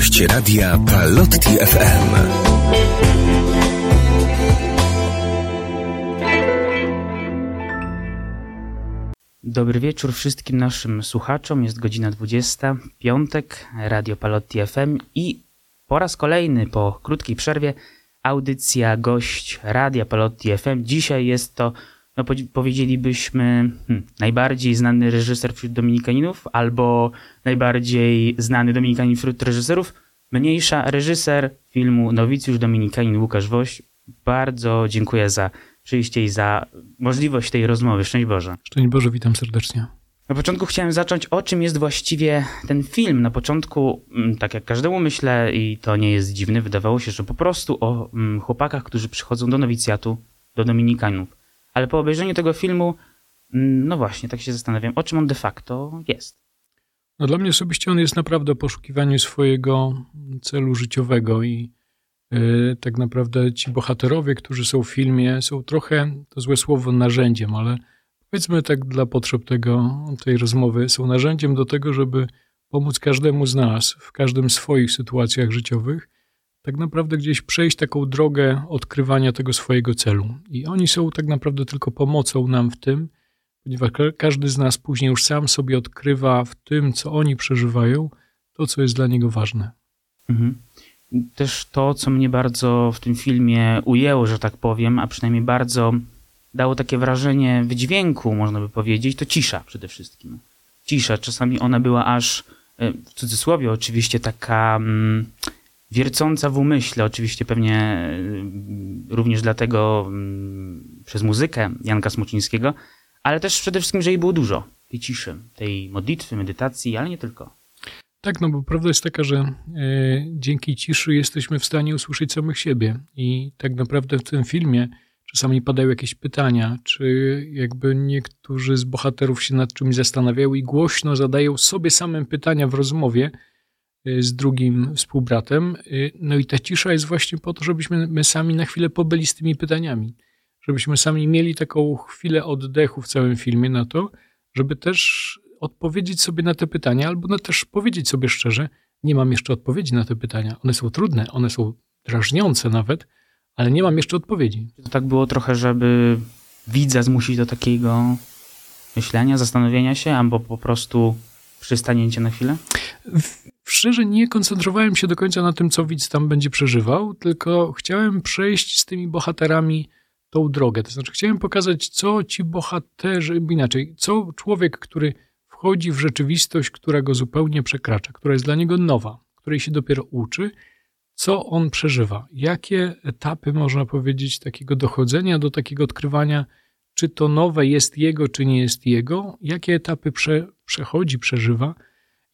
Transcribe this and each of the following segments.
Gość radia Palotti FM. Dobry wieczór wszystkim naszym słuchaczom. Jest godzina 20, piątek, Radio Palotti FM i po raz kolejny po krótkiej przerwie audycja gość Radia Palotti FM. Dzisiaj jest to, no powiedzielibyśmy, hmm, najbardziej znany reżyser wśród Dominikaninów albo najbardziej znany Dominikanin wśród reżyserów. Mniejsza reżyser filmu Nowicjusz Dominikanin Łukasz Woś. Bardzo dziękuję za przyjście i za możliwość tej rozmowy. Szczęść Boże. Szczęść Boże, witam serdecznie. Na początku chciałem zacząć, o czym jest właściwie ten film. Na początku, mm, tak jak każdemu myślę, i to nie jest dziwne, wydawało się, że po prostu o mm, chłopakach, którzy przychodzą do nowicjatu, do Dominikanów. Ale po obejrzeniu tego filmu, mm, no właśnie, tak się zastanawiam, o czym on de facto jest. No dla mnie osobiście on jest naprawdę o poszukiwaniu swojego celu życiowego i yy, tak naprawdę ci bohaterowie, którzy są w filmie, są trochę, to złe słowo, narzędziem, ale powiedzmy tak dla potrzeb tego, tej rozmowy, są narzędziem do tego, żeby pomóc każdemu z nas w każdym swoich sytuacjach życiowych, tak naprawdę gdzieś przejść taką drogę odkrywania tego swojego celu. I oni są tak naprawdę tylko pomocą nam w tym, ponieważ każdy z nas później już sam sobie odkrywa w tym, co oni przeżywają, to, co jest dla niego ważne. Mhm. Też to, co mnie bardzo w tym filmie ujęło, że tak powiem, a przynajmniej bardzo dało takie wrażenie wydźwięku, można by powiedzieć, to cisza przede wszystkim. Cisza, czasami ona była aż, e, w cudzysłowie oczywiście, taka mm, wiercąca w umyśle, oczywiście pewnie e, również dlatego mm, przez muzykę Janka Smucińskiego, ale też przede wszystkim, że jej było dużo, tej ciszy, tej modlitwy, medytacji, ale nie tylko. Tak, no bo prawda jest taka, że e, dzięki ciszy jesteśmy w stanie usłyszeć samych siebie i tak naprawdę w tym filmie czasami padają jakieś pytania, czy jakby niektórzy z bohaterów się nad czymś zastanawiają i głośno zadają sobie samym pytania w rozmowie z drugim współbratem. E, no i ta cisza jest właśnie po to, żebyśmy my sami na chwilę pobyli z tymi pytaniami żebyśmy sami mieli taką chwilę oddechu w całym filmie na to, żeby też odpowiedzieć sobie na te pytania, albo no też powiedzieć sobie szczerze, nie mam jeszcze odpowiedzi na te pytania. One są trudne, one są drażniące nawet, ale nie mam jeszcze odpowiedzi. To tak było trochę, żeby widza zmusić do takiego myślenia, zastanowienia się, albo po prostu przystanięcie na chwilę? Szczerze nie koncentrowałem się do końca na tym, co widz tam będzie przeżywał, tylko chciałem przejść z tymi bohaterami tą drogę. To znaczy, chciałem pokazać, co ci bohaterzy, inaczej, co człowiek, który wchodzi w rzeczywistość, która go zupełnie przekracza, która jest dla niego nowa, której się dopiero uczy, co on przeżywa, jakie etapy, można powiedzieć, takiego dochodzenia do takiego odkrywania, czy to nowe jest jego, czy nie jest jego, jakie etapy prze, przechodzi, przeżywa.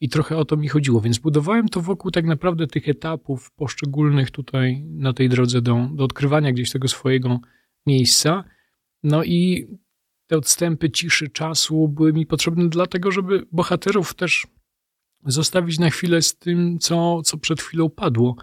I trochę o to mi chodziło, więc budowałem to wokół tak naprawdę tych etapów poszczególnych tutaj na tej drodze do, do odkrywania gdzieś tego swojego miejsca. No i te odstępy ciszy, czasu były mi potrzebne dlatego, żeby bohaterów też zostawić na chwilę z tym, co, co przed chwilą padło.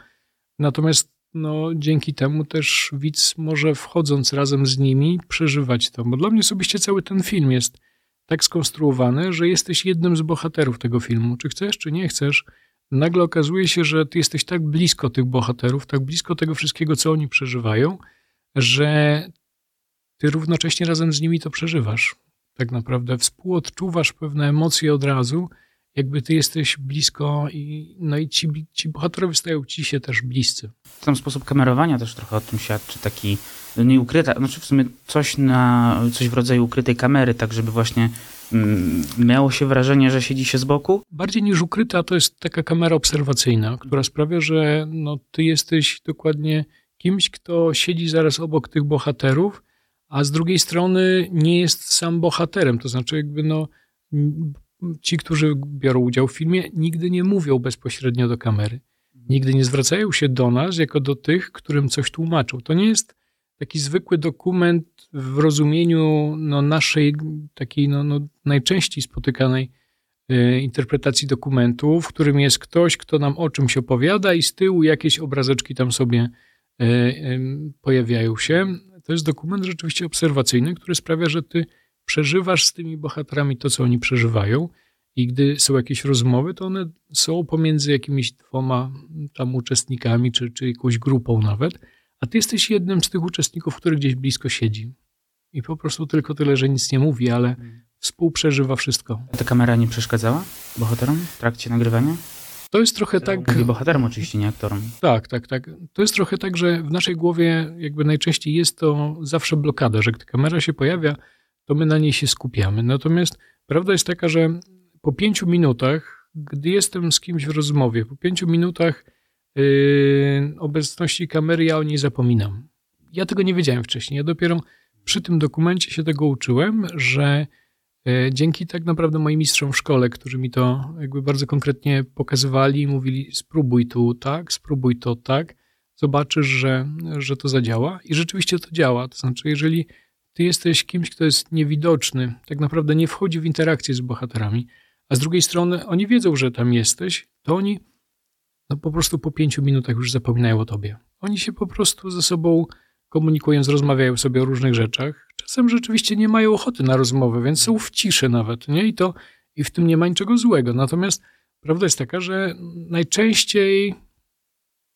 Natomiast no, dzięki temu też widz może wchodząc razem z nimi przeżywać to. Bo dla mnie osobiście cały ten film jest tak skonstruowany, że jesteś jednym z bohaterów tego filmu. Czy chcesz, czy nie chcesz, nagle okazuje się, że ty jesteś tak blisko tych bohaterów, tak blisko tego wszystkiego, co oni przeżywają, że ty równocześnie razem z nimi to przeżywasz. Tak naprawdę współodczuwasz pewne emocje od razu, jakby ty jesteś blisko i no i ci, ci bohaterowie stają ci się też bliscy. Ten sposób kamerowania też trochę o tym świadczy, taki nieukryta, znaczy w sumie coś, na, coś w rodzaju ukrytej kamery, tak żeby właśnie mm, miało się wrażenie, że siedzi się z boku? Bardziej niż ukryta to jest taka kamera obserwacyjna, która sprawia, że no, ty jesteś dokładnie kimś, kto siedzi zaraz obok tych bohaterów, a z drugiej strony nie jest sam bohaterem. To znaczy, jakby no, ci, którzy biorą udział w filmie, nigdy nie mówią bezpośrednio do kamery. Nigdy nie zwracają się do nas jako do tych, którym coś tłumaczą. To nie jest taki zwykły dokument w rozumieniu no, naszej takiej no, no, najczęściej spotykanej y, interpretacji dokumentu, w którym jest ktoś, kto nam o czymś opowiada i z tyłu jakieś obrazeczki tam sobie E, pojawiają się. To jest dokument rzeczywiście obserwacyjny, który sprawia, że ty przeżywasz z tymi bohaterami to, co oni przeżywają I gdy są jakieś rozmowy, to one są pomiędzy jakimiś dwoma tam uczestnikami, czy, czy jakąś grupą nawet, a ty jesteś jednym z tych uczestników, który gdzieś blisko siedzi. I po prostu tylko tyle, że nic nie mówi, ale współprzeżywa wszystko. A ta kamera nie przeszkadzała bohaterom w trakcie nagrywania? To jest trochę tak. Mówię bohaterom oczywiście, nie aktorom. Tak, tak, tak. To jest trochę tak, że w naszej głowie jakby najczęściej jest to zawsze blokada, że gdy kamera się pojawia, to my na niej się skupiamy. Natomiast prawda jest taka, że po pięciu minutach, gdy jestem z kimś w rozmowie, po pięciu minutach yy, obecności kamery, ja o niej zapominam. Ja tego nie wiedziałem wcześniej. Ja dopiero przy tym dokumencie się tego uczyłem, że E, dzięki tak naprawdę moim mistrzom w szkole, którzy mi to jakby bardzo konkretnie pokazywali i mówili spróbuj tu tak, spróbuj to tak, zobaczysz, że, że to zadziała i rzeczywiście to działa. To znaczy, jeżeli ty jesteś kimś, kto jest niewidoczny, tak naprawdę nie wchodzi w interakcję z bohaterami, a z drugiej strony oni wiedzą, że tam jesteś, to oni no po prostu po pięciu minutach już zapominają o tobie. Oni się po prostu ze sobą komunikując, rozmawiają sobie o różnych rzeczach. Czasem rzeczywiście nie mają ochoty na rozmowę, więc są w ciszy nawet, nie? I to i w tym nie ma niczego złego. Natomiast prawda jest taka, że najczęściej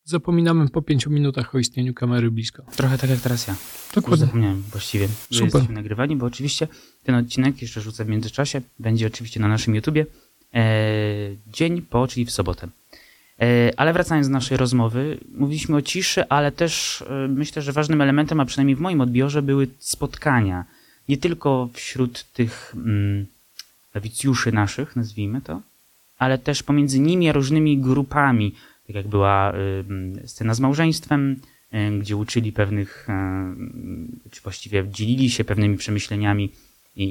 zapominamy po pięciu minutach o istnieniu kamery blisko. Trochę tak jak teraz ja. Dokładnie. Zapomniałem właściwie, że Super. jesteśmy nagrywani, bo oczywiście ten odcinek, jeszcze rzucę w międzyczasie, będzie oczywiście na naszym YouTubie e, dzień po, czyli w sobotę. E, ale wracając do naszej rozmowy, mówiliśmy o ciszy, ale też e, myślę, że ważnym elementem, a przynajmniej w moim odbiorze, były spotkania. Nie tylko wśród tych mm, naszych, nazwijmy to, ale też pomiędzy nimi a różnymi grupami, tak jak była y, scena z małżeństwem, y, gdzie uczyli pewnych, y, czy właściwie dzielili się pewnymi przemyśleniami i,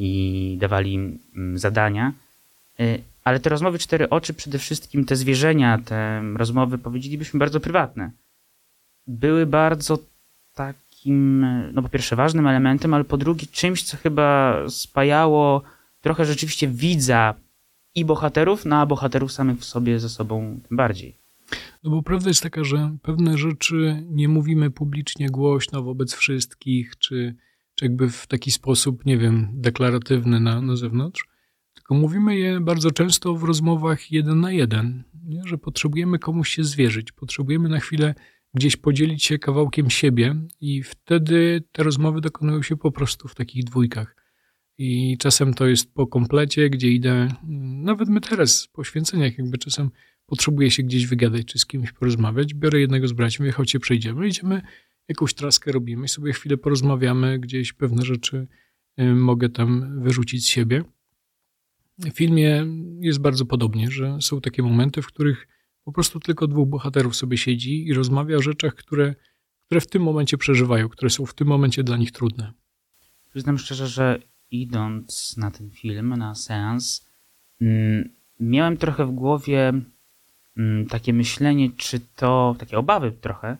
i dawali zadania. Ale te rozmowy cztery oczy, przede wszystkim te zwierzenia, te rozmowy, powiedzielibyśmy, bardzo prywatne, były bardzo takim, no po pierwsze ważnym elementem, ale po drugie czymś, co chyba spajało trochę rzeczywiście widza i bohaterów, no a bohaterów samych w sobie ze sobą tym bardziej. No bo prawda jest taka, że pewne rzeczy nie mówimy publicznie głośno wobec wszystkich, czy, czy jakby w taki sposób, nie wiem, deklaratywny na, na zewnątrz, tylko mówimy je bardzo często w rozmowach jeden na jeden, nie? że potrzebujemy komuś się zwierzyć, potrzebujemy na chwilę gdzieś podzielić się kawałkiem siebie i wtedy te rozmowy dokonują się po prostu w takich dwójkach. I czasem to jest po komplecie, gdzie idę, nawet my teraz po święceniach jakby czasem potrzebuję się gdzieś wygadać czy z kimś porozmawiać, biorę jednego z braci, mówię, chodźcie przejdziemy, idziemy, jakąś traskę robimy sobie chwilę porozmawiamy, gdzieś pewne rzeczy y, mogę tam wyrzucić z siebie. W filmie jest bardzo podobnie, że są takie momenty, w których po prostu tylko dwóch bohaterów sobie siedzi i rozmawia o rzeczach, które, które w tym momencie przeżywają, które są w tym momencie dla nich trudne. Przyznam szczerze, że idąc na ten film, na seans, mm, miałem trochę w głowie takie myślenie, czy to, takie obawy trochę,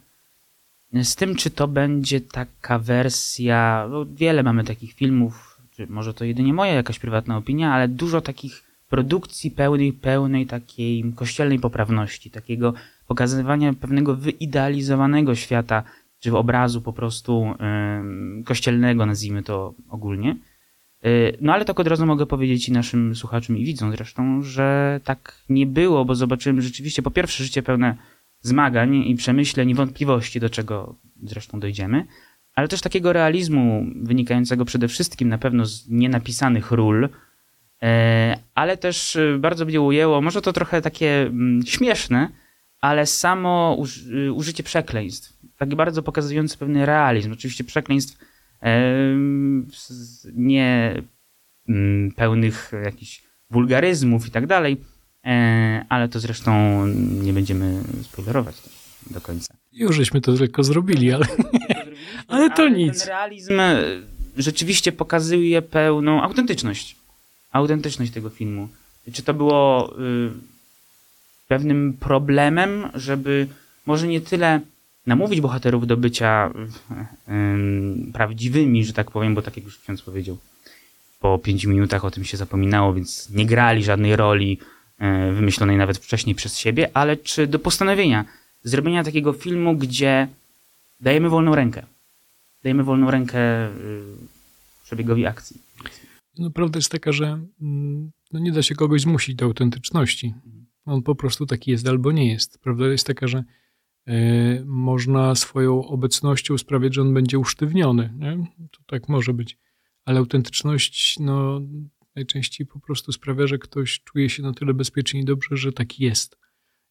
z tym, czy to będzie taka wersja, no wiele mamy takich filmów, czy może to jedynie moja jakaś prywatna opinia, ale dużo takich produkcji pełnej, pełnej takiej kościelnej poprawności, takiego pokazywania pewnego wyidealizowanego świata, czy obrazu po prostu yy, kościelnego, nazwijmy to ogólnie. Yy, no ale tak od razu mogę powiedzieć i naszym słuchaczom i widzom zresztą, że tak nie było, bo zobaczyłem rzeczywiście po pierwsze życie pełne zmagań i przemyśleń i wątpliwości, do czego zresztą dojdziemy, ale też takiego realizmu wynikającego przede wszystkim na pewno z nienapisanych ról, e, ale też e, bardzo mnie ujęło, może to trochę takie mm, śmieszne, ale samo y, użycie przekleństw, tak bardzo pokazujące pewny realizm. Oczywiście przekleństw nie mm, pełnych jakichś wulgaryzmów i tak dalej, ale to zresztą nie będziemy spoilerować do końca. Już żeśmy to tylko zrobili, ale, ale to ale nic. Ten realizm e, rzeczywiście pokazuje pełną autentyczność. Autentyczność tego filmu. Czy to było y, pewnym problemem, żeby może nie tyle namówić bohaterów do bycia prawdziwymi, że tak powiem, bo tak jak już ksiądz powiedział, po pięciu minutach o tym się zapominało, więc nie grali żadnej roli y, wymyślonej nawet wcześniej przez siebie, ale czy do postanowienia zrobienia takiego filmu, gdzie dajemy wolną rękę. Dajemy wolną rękę y, przebiegowi akcji. No, prawda jest taka, że mm, no nie da się kogoś zmusić do autentyczności. On po prostu taki jest albo nie jest. Prawda jest taka, że można swoją obecnością sprawiać, że on będzie usztywniony. Nie? To tak może być. Ale autentyczność no, najczęściej po prostu sprawia, że ktoś czuje się na tyle bezpiecznie i dobrze, że tak jest.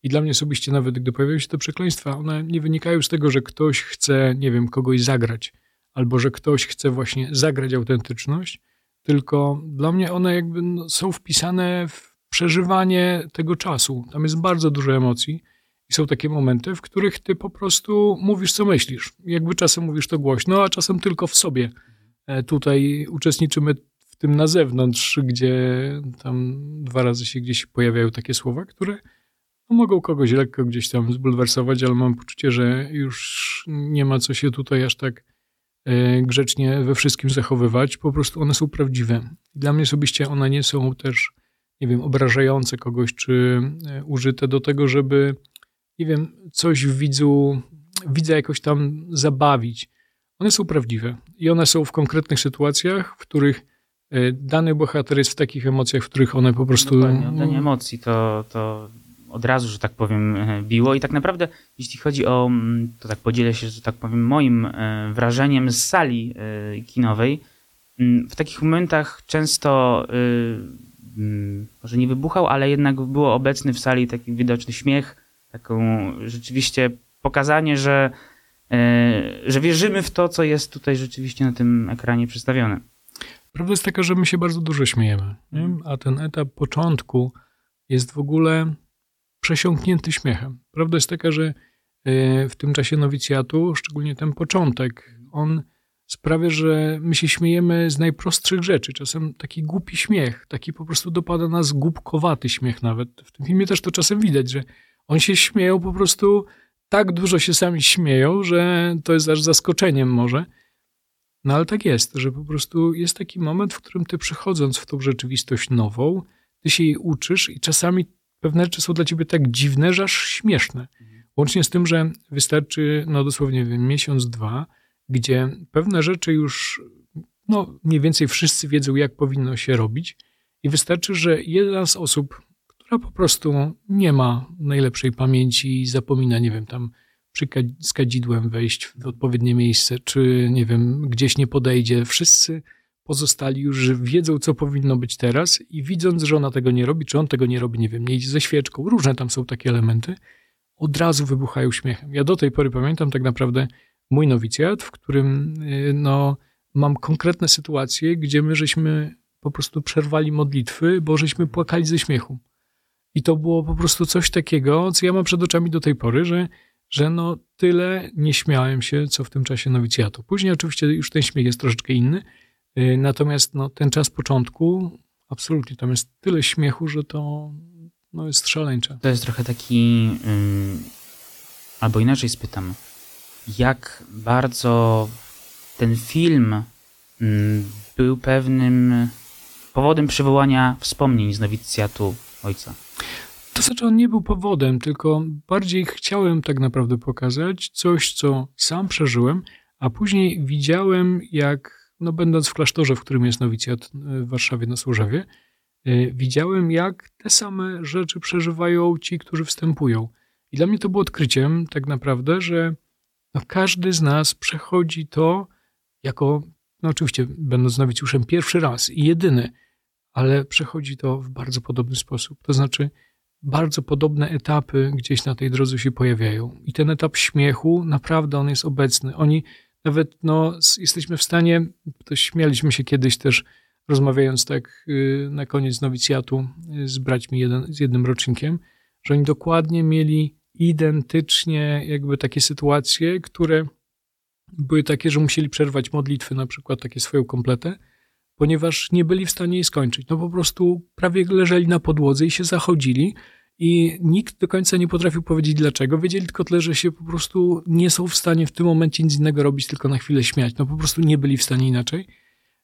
I dla mnie osobiście nawet, gdy pojawiają się te przekleństwa, one nie wynikają z tego, że ktoś chce, nie wiem, kogoś zagrać, albo że ktoś chce właśnie zagrać autentyczność, tylko dla mnie one jakby no, są wpisane w przeżywanie tego czasu. Tam jest bardzo dużo emocji i są takie momenty, w których ty po prostu mówisz, co myślisz. Jakby czasem mówisz to głośno, a czasem tylko w sobie. E, tutaj uczestniczymy w tym na zewnątrz, gdzie tam dwa razy się gdzieś pojawiają takie słowa, które no, mogą kogoś lekko gdzieś tam zbulwersować, ale mam poczucie, że już nie ma co się tutaj aż tak e, grzecznie we wszystkim zachowywać. Po prostu one są prawdziwe. Dla mnie osobiście one nie są też, nie wiem, obrażające kogoś, czy e, użyte do tego, żeby, nie wiem, coś w widzu, widza jakoś tam zabawić. One są prawdziwe i one są w konkretnych sytuacjach, w których e, dany bohater jest w takich emocjach, w których one po prostu. Dokładnie, oddanie emocji to, to od razu, że tak powiem, e, biło. I tak naprawdę, jeśli chodzi o, to tak podzielę się, że tak powiem, moim e, wrażeniem z sali kinowej, w takich momentach często może nie wybuchał, ale jednak było obecny w sali taki widoczny śmiech, taką rzeczywiście pokazanie, że, że wierzymy w to, co jest tutaj rzeczywiście na tym ekranie przedstawione. Prawda jest taka, że my się bardzo dużo śmiejemy, nie? a ten etap początku jest w ogóle przesiąknięty śmiechem. Prawda jest taka, że e, w tym czasie nowicjatu, szczególnie ten początek, on sprawia, że my się śmiejemy z najprostszych rzeczy. Czasem taki głupi śmiech, taki po prostu dopada nas głupkowaty śmiech nawet. W tym filmie też to czasem widać, że oni się śmieją po prostu, tak dużo się sami śmieją, że to jest aż zaskoczeniem może. No ale tak jest, że po prostu jest taki moment, w którym ty przychodząc w tą rzeczywistość nową, ty się jej uczysz i czasami pewne rzeczy są dla ciebie tak dziwne, że aż śmieszne. Łącznie z tym, że wystarczy, no dosłownie wiem, miesiąc, dwa, gdzie pewne rzeczy już, no mniej więcej wszyscy wiedzą, jak powinno się robić i wystarczy, że jedna z osób, która po prostu nie ma najlepszej pamięci i zapomina, nie wiem, tam przy skadzidłem wejść w odpowiednie miejsce, czy nie wiem, gdzieś nie podejdzie. Wszyscy pozostali już wiedzą, co powinno być teraz i widząc, że ona tego nie robi, czy on tego nie robi, nie wiem, nie idzie ze świeczką, różne tam są takie elementy, od razu wybuchają śmiechem. Ja do tej pory pamiętam tak naprawdę mój nowicjat, w którym y, no, mam konkretne sytuacje, gdzie my żeśmy po prostu przerwali modlitwy, bo żeśmy płakali ze śmiechu. I to było po prostu coś takiego, co ja mam przed oczami do tej pory, że, że no tyle nie śmiałem się, co w tym czasie nowicjatu. Później oczywiście już ten śmiech jest troszeczkę inny, Y, natomiast no, ten czas początku, absolutnie, tam jest tyle śmiechu, że to no, jest szaleńcze. To jest trochę taki, yy, albo inaczej spytam, jak bardzo ten film yy, był pewnym powodem przywołania wspomnień z nowicjatu ojca? To znaczy, on nie był powodem, tylko bardziej chciałem tak naprawdę pokazać coś, co sam przeżyłem, a później widziałem, jak no będąc w klasztorze, w którym jest nowicjat e, w Warszawie na Służewie, e, widziałem, jak te same rzeczy przeżywają ci, którzy wstępują. I dla mnie to było odkryciem tak naprawdę, że no każdy z nas przechodzi to jako, no oczywiście będąc nowicjuszem pierwszy raz i jedyny, ale przechodzi to w bardzo podobny sposób. To znaczy, bardzo podobne etapy gdzieś na tej drodze się pojawiają. I ten etap śmiechu, naprawdę on jest obecny. Oni nawet no, jesteśmy w stanie, to śmialiśmy się kiedyś też, rozmawiając tak y, na koniec nowicjatu y, z braćmi jeden, z jednym rocznikiem, że oni dokładnie mieli identycznie jakby takie sytuacje, które były takie, że musieli przerwać modlitwy, na przykład takie swoją kompletę, ponieważ nie byli w stanie jej skończyć. No po prostu prawie leżeli na podłodze i się zachodzili, i nikt do końca nie potrafił powiedzieć dlaczego. Wiedzieli tylko tyle, że się po prostu nie są w stanie w tym momencie nic innego robić, tylko na chwilę śmiać. No po prostu nie byli w stanie inaczej.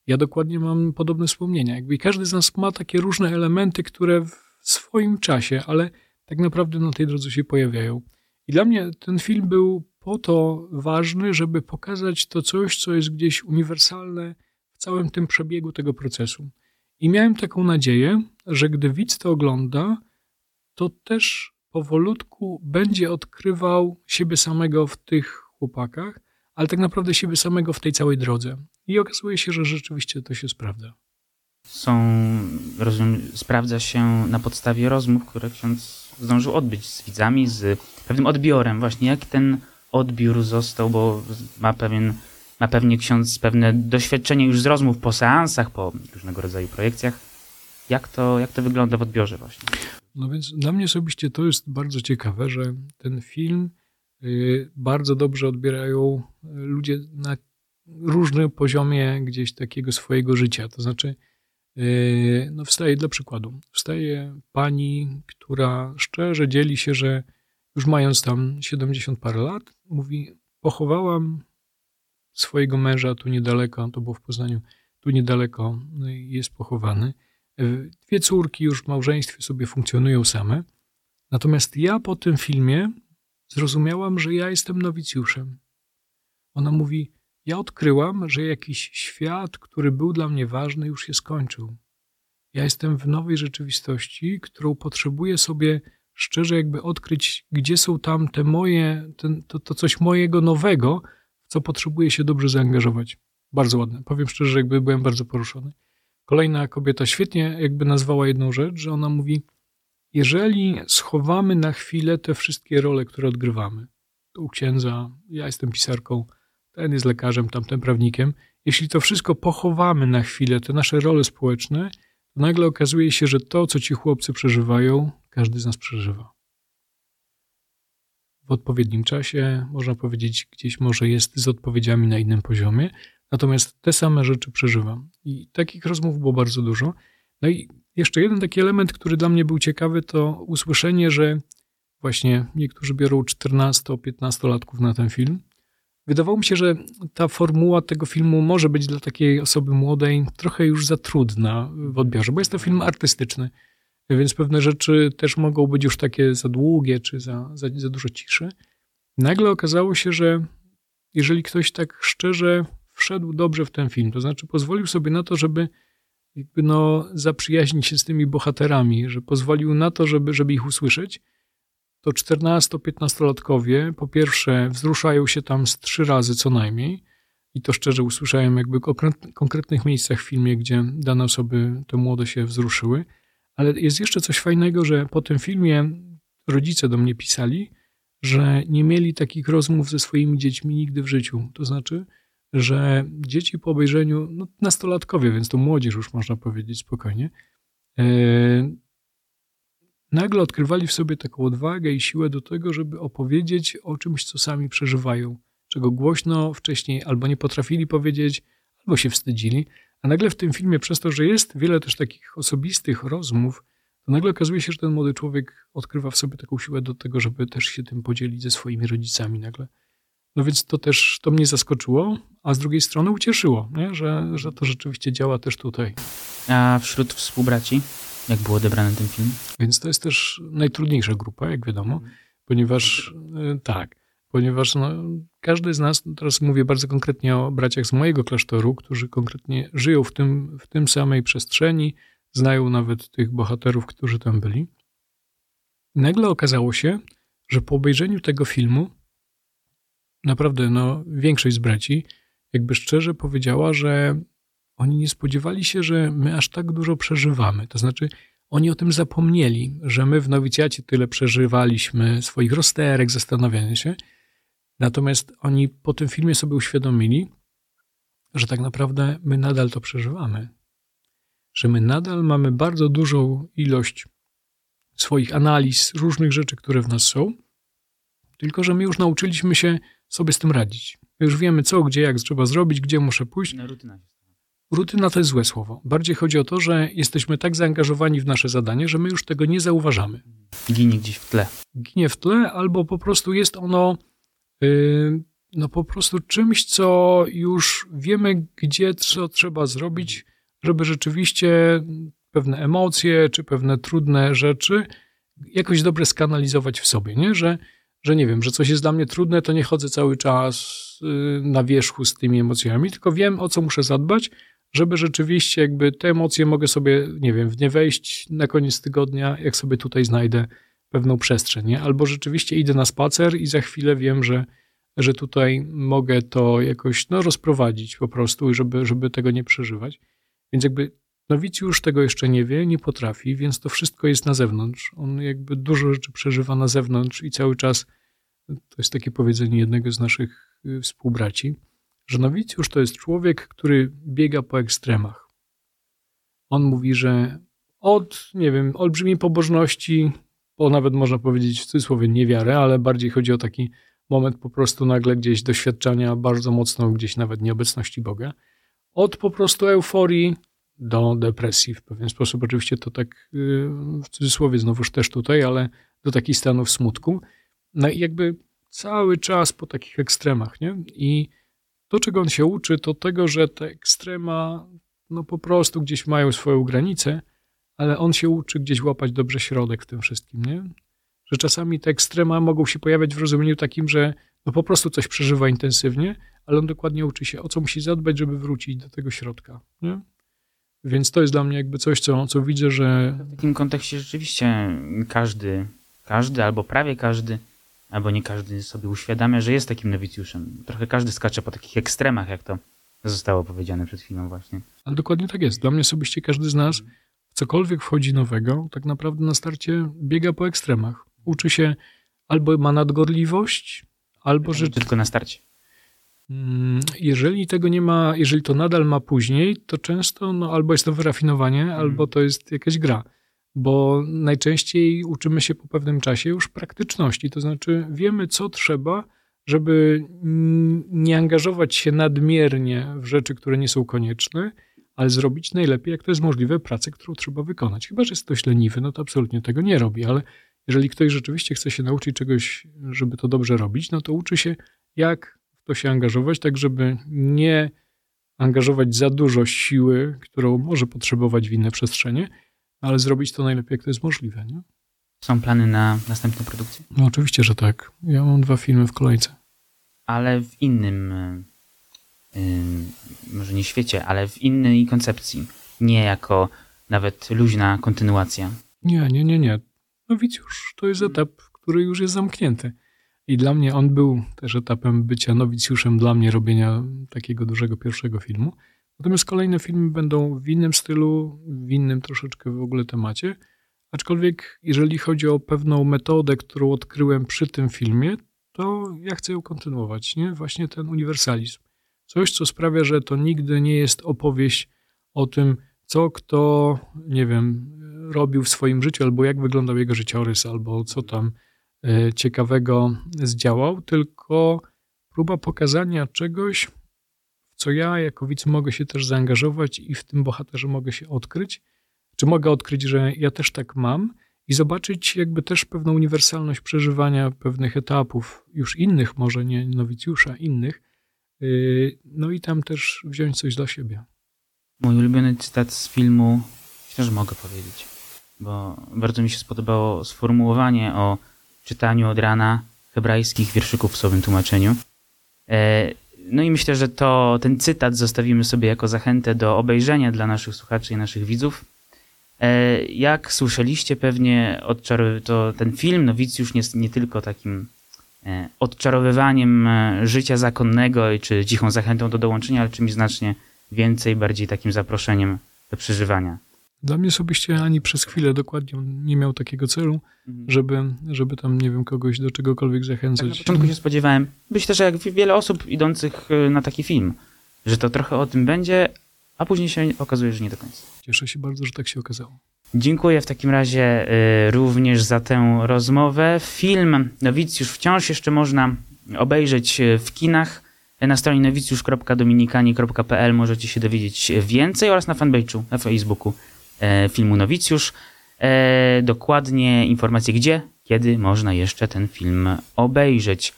Ja dokładnie mam podobne wspomnienia. Jakby każdy z nas ma takie różne elementy, które w swoim czasie, ale tak naprawdę na tej drodze się pojawiają. I dla mnie ten film był po to ważny, żeby pokazać to coś, co jest gdzieś uniwersalne całym tym przebiegu tego procesu. I miałem taką nadzieję, że gdy widz to ogląda, to też powolutku będzie odkrywał siebie samego w tych chłopakach, ale tak naprawdę siebie samego w tej całej drodze. I okazuje się, że rzeczywiście to się sprawdza. Są, sprawdza się na podstawie rozmów, które ksiądz zdążył odbyć z widzami, z pewnym odbiorem. Właśnie jak ten odbiór został, bo ma pewien ma pewnie ksiądz pewne doświadczenie już z rozmów po seansach, po różnego rodzaju projekcjach. Jak to, jak to wygląda w odbiorze właśnie? No więc dla mnie osobiście to jest bardzo ciekawe, że ten film y, bardzo dobrze odbierają ludzie na różnym poziomie gdzieś takiego swojego życia. To znaczy, y, no wstaje dla przykładu, wstaje pani, która szczerze dzieli się, że już mając tam 70 parę lat, mówi, pochowałam swojego męża tu niedaleko, to było w Poznaniu, tu niedaleko no jest pochowany. Dwie córki już w małżeństwie sobie funkcjonują same. Natomiast ja po tym filmie zrozumiałam, że ja jestem nowicjuszem. Ona mówi: Ja odkryłam, że jakiś świat, który był dla mnie ważny, już się skończył. Ja jestem w nowej rzeczywistości, którą potrzebuję sobie szczerze jakby odkryć, gdzie są tam te moje, ten, to, to coś mojego nowego, co potrzebuje się dobrze zaangażować. Bardzo ładne. Powiem szczerze, że jakby byłem bardzo poruszony. Kolejna kobieta świetnie jakby nazwała jedną rzecz, że ona mówi, jeżeli schowamy na chwilę te wszystkie role, które odgrywamy, to u księdza, ja jestem pisarką, ten jest lekarzem, tamten prawnikiem, jeśli to wszystko pochowamy na chwilę, te nasze role społeczne, to nagle okazuje się, że to, co ci chłopcy przeżywają, każdy z nas przeżywa w odpowiednim czasie, można powiedzieć, gdzieś może jest z odpowiedziami na innym poziomie, natomiast te same rzeczy przeżywam. I takich rozmów było bardzo dużo. No i jeszcze jeden taki element, który dla mnie był ciekawy, to usłyszenie, że właśnie niektórzy biorą 14-15-latków na ten film. Wydawało mi się, że ta formuła tego filmu może być dla takiej osoby młodej trochę już za trudna w odbiorze, bo jest to film artystyczny. Więc pewne rzeczy też mogą być już takie za długie, czy za, za, za dużo ciszy. Nagle okazało się, że jeżeli ktoś tak szczerze wszedł dobrze w ten film, to znaczy pozwolił sobie na to, żeby jakby no zaprzyjaźnić się z tymi bohaterami, że pozwolił na to, żeby, żeby ich usłyszeć, to 14-15-latkowie po pierwsze wzruszają się tam z trzy razy co najmniej i to szczerze usłyszałem jakby w konkretnych miejscach w filmie, gdzie dane osoby, te młode się wzruszyły. Ale jest jeszcze coś fajnego, że po tym filmie rodzice do mnie pisali, że nie mieli takich rozmów ze swoimi dziećmi nigdy w życiu. To znaczy, że dzieci po obejrzeniu, no nastolatkowie, więc to młodzież już można powiedzieć spokojnie, e, nagle odkrywali w sobie taką odwagę i siłę do tego, żeby opowiedzieć o czymś, co sami przeżywają, czego głośno wcześniej albo nie potrafili powiedzieć, albo się wstydzili, a nagle w tym filmie, przez to, że jest wiele też takich osobistych rozmów, to nagle okazuje się, że ten młody człowiek odkrywa w sobie taką siłę do tego, żeby też się tym podzielić ze swoimi rodzicami nagle. No więc to też to mnie zaskoczyło, a z drugiej strony ucieszyło, nie? Że, że to rzeczywiście działa też tutaj. A wśród współbraci, jak był odebrany ten film? Więc to jest też najtrudniejsza grupa, jak wiadomo, ponieważ e, tak, ponieważ no, każdy z nas, teraz mówię bardzo konkretnie o braciach z mojego klasztoru, którzy konkretnie żyją w tym, w tym samej przestrzeni, znają nawet tych bohaterów, którzy tam byli. Nagle okazało się, że po obejrzeniu tego filmu, naprawdę no, większość z braci, jakby szczerze powiedziała, że oni nie spodziewali się, że my aż tak dużo przeżywamy. To znaczy, oni o tym zapomnieli, że my w nowicjacie tyle przeżywaliśmy swoich rozterek, zastanawiania się, Natomiast oni po tym filmie sobie uświadomili, że tak naprawdę my nadal to przeżywamy. Że my nadal mamy bardzo dużą ilość swoich analiz, różnych rzeczy, które w nas są, tylko że my już nauczyliśmy się sobie z tym radzić. My już wiemy, co, gdzie, jak trzeba zrobić, gdzie muszę pójść. No, rutyna. Rutyna to jest złe słowo. Bardziej chodzi o to, że jesteśmy tak zaangażowani w nasze zadanie, że my już tego nie zauważamy. Ginie gdzieś w tle. Ginie w tle, albo po prostu jest ono no po prostu czymś, co już wiemy, gdzie co trzeba zrobić, żeby rzeczywiście pewne emocje czy pewne trudne rzeczy jakoś dobrze skanalizować w sobie, nie? Że, że nie wiem, że coś jest dla mnie trudne, to nie chodzę cały czas y, na wierzchu z tymi emocjami, tylko wiem, o co muszę zadbać, żeby rzeczywiście jakby te emocje mogę sobie, nie wiem, w nie wejść na koniec tygodnia, jak sobie tutaj znajdę pewną przestrzeń, nie? Albo rzeczywiście idę na spacer i za chwilę wiem, że, że tutaj mogę to jakoś no, rozprowadzić po prostu, żeby, żeby tego nie przeżywać. Więc jakby nowicjusz tego jeszcze nie wie, nie potrafi, więc to wszystko jest na zewnątrz. On jakby dużo rzeczy przeżywa na zewnątrz i cały czas, to jest takie powiedzenie jednego z naszych y, współbraci, że nowicjusz to jest człowiek, który biega po ekstremach. On mówi, że od, nie wiem, olbrzymiej pobożności, bo nawet można powiedzieć w cudzysłowie niewiarę, ale bardziej chodzi o taki moment po prostu nagle gdzieś doświadczania bardzo mocno gdzieś nawet nieobecności Boga. Od po prostu euforii do depresji w pewien sposób. Oczywiście to tak y, w cudzysłowie znowuż też tutaj, ale do takich stanów smutku. No i jakby cały czas po takich ekstremach, nie? I to, czego on się uczy, to tego, że te ekstrema no po prostu gdzieś mają swoją granicę, ale on się uczy gdzieś łapać dobrze środek w tym wszystkim, nie? Że czasami te ekstrema mogą się pojawiać w rozumieniu takim, że no po prostu coś przeżywa intensywnie, ale on dokładnie uczy się, o co musi zadbać, żeby wrócić do tego środka, nie? Więc to jest dla mnie jakby coś, co, co widzę, że... W takim kontekście rzeczywiście każdy, każdy albo prawie każdy, albo nie każdy sobie uświadamia, że jest takim nowicjuszem. Trochę każdy skacze po takich ekstremach, jak to zostało powiedziane przed chwilą właśnie. Ale dokładnie tak jest. Dla mnie osobiście każdy z nas cokolwiek wchodzi nowego, tak naprawdę na starcie biega po ekstremach. Uczy się albo ma nadgorliwość, albo że... Tylko na starcie. Mm, jeżeli tego nie ma, jeżeli to nadal ma później, to często no, albo jest to wyrafinowanie, hmm. albo to jest jakaś gra. Bo najczęściej uczymy się po pewnym czasie już praktyczności, to znaczy wiemy, co trzeba, żeby nie angażować się nadmiernie w rzeczy, które nie są konieczne, ale zrobić najlepiej, jak to jest możliwe, pracę, którą trzeba wykonać. Chyba, że jest ktoś leniwy, no to absolutnie tego nie robi, ale jeżeli ktoś rzeczywiście chce się nauczyć czegoś, żeby to dobrze robić, no to uczy się, jak w to się angażować, tak żeby nie angażować za dużo siły, którą może potrzebować w inne przestrzenie, ale zrobić to najlepiej, jak to jest możliwe. Nie? Są plany na następne produkcje? No oczywiście, że tak. Ja mam dwa filmy w kolejce. Ale w innym, yy, może nie świecie, ale w innej koncepcji. Nie jako nawet luźna kontynuacja. Nie, nie, nie, nie. Nowicjusz to jest etap, który już jest zamknięty. I dla mnie on był też etapem bycia nowicjuszem, dla mnie robienia takiego dużego pierwszego filmu. Natomiast kolejne filmy będą w innym stylu, w innym troszeczkę w ogóle temacie. Aczkolwiek, jeżeli chodzi o pewną metodę, którą odkryłem przy tym filmie, to ja chcę ją kontynuować, nie? Właśnie ten uniwersalizm. Coś, co sprawia, że to nigdy nie jest opowieść o tym, co kto, nie wiem, robił w swoim życiu, albo jak wyglądał jego życiorys, albo co tam E, ciekawego zdziałał, tylko próba pokazania czegoś, w co ja jako widz mogę się też zaangażować i w tym bohaterze mogę się odkryć. Czy mogę odkryć, że ja też tak mam i zobaczyć jakby też pewną uniwersalność przeżywania pewnych etapów, już innych, może nie nowicjusza, innych, no i tam też wziąć coś dla siebie. Mój ulubiony cytat z filmu, myślę, że mogę powiedzieć, bo bardzo mi się spodobało sformułowanie o czytaniu od rana hebrajskich wierszyków w słowym tłumaczeniu. E, no i myślę, że to, ten cytat zostawimy sobie jako zachętę do obejrzenia dla naszych słuchaczy i naszych widzów. E, jak słyszeliście pewnie, to ten film Nowicjusz jest nie tylko takim odczarowywaniem życia zakonnego czy cichą zachętą do dołączenia, ale czymś znacznie więcej, bardziej takim zaproszeniem do przeżywania. Dla mnie osobiście ani przez chwilę dokładnie nie miał takiego celu, mhm. żeby, żeby tam, nie wiem, kogoś do czegokolwiek zachęcać. Tak na początku się spodziewałem, myślę, że jak wiele osób idących y, na taki film, że to trochę o tym będzie, a później się okazuje, że nie do końca. Cieszę się bardzo, że tak się okazało. Dziękuję w takim razie y, również za tę rozmowę. Film Nowicjusz wciąż jeszcze można obejrzeć y, w kinach. Na stronie nowicjusz.dominikani.pl możecie się dowiedzieć więcej oraz na fanpage'u na Facebooku E, filmu Nowicjusz. E, dokładnie informacje gdzie, kiedy można jeszcze ten film obejrzeć.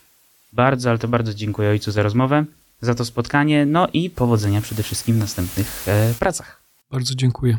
Bardzo, ale to bardzo dziękuję ojcu za rozmowę, za to spotkanie, no i powodzenia przede wszystkim w następnych e, pracach. Bardzo dziękuję.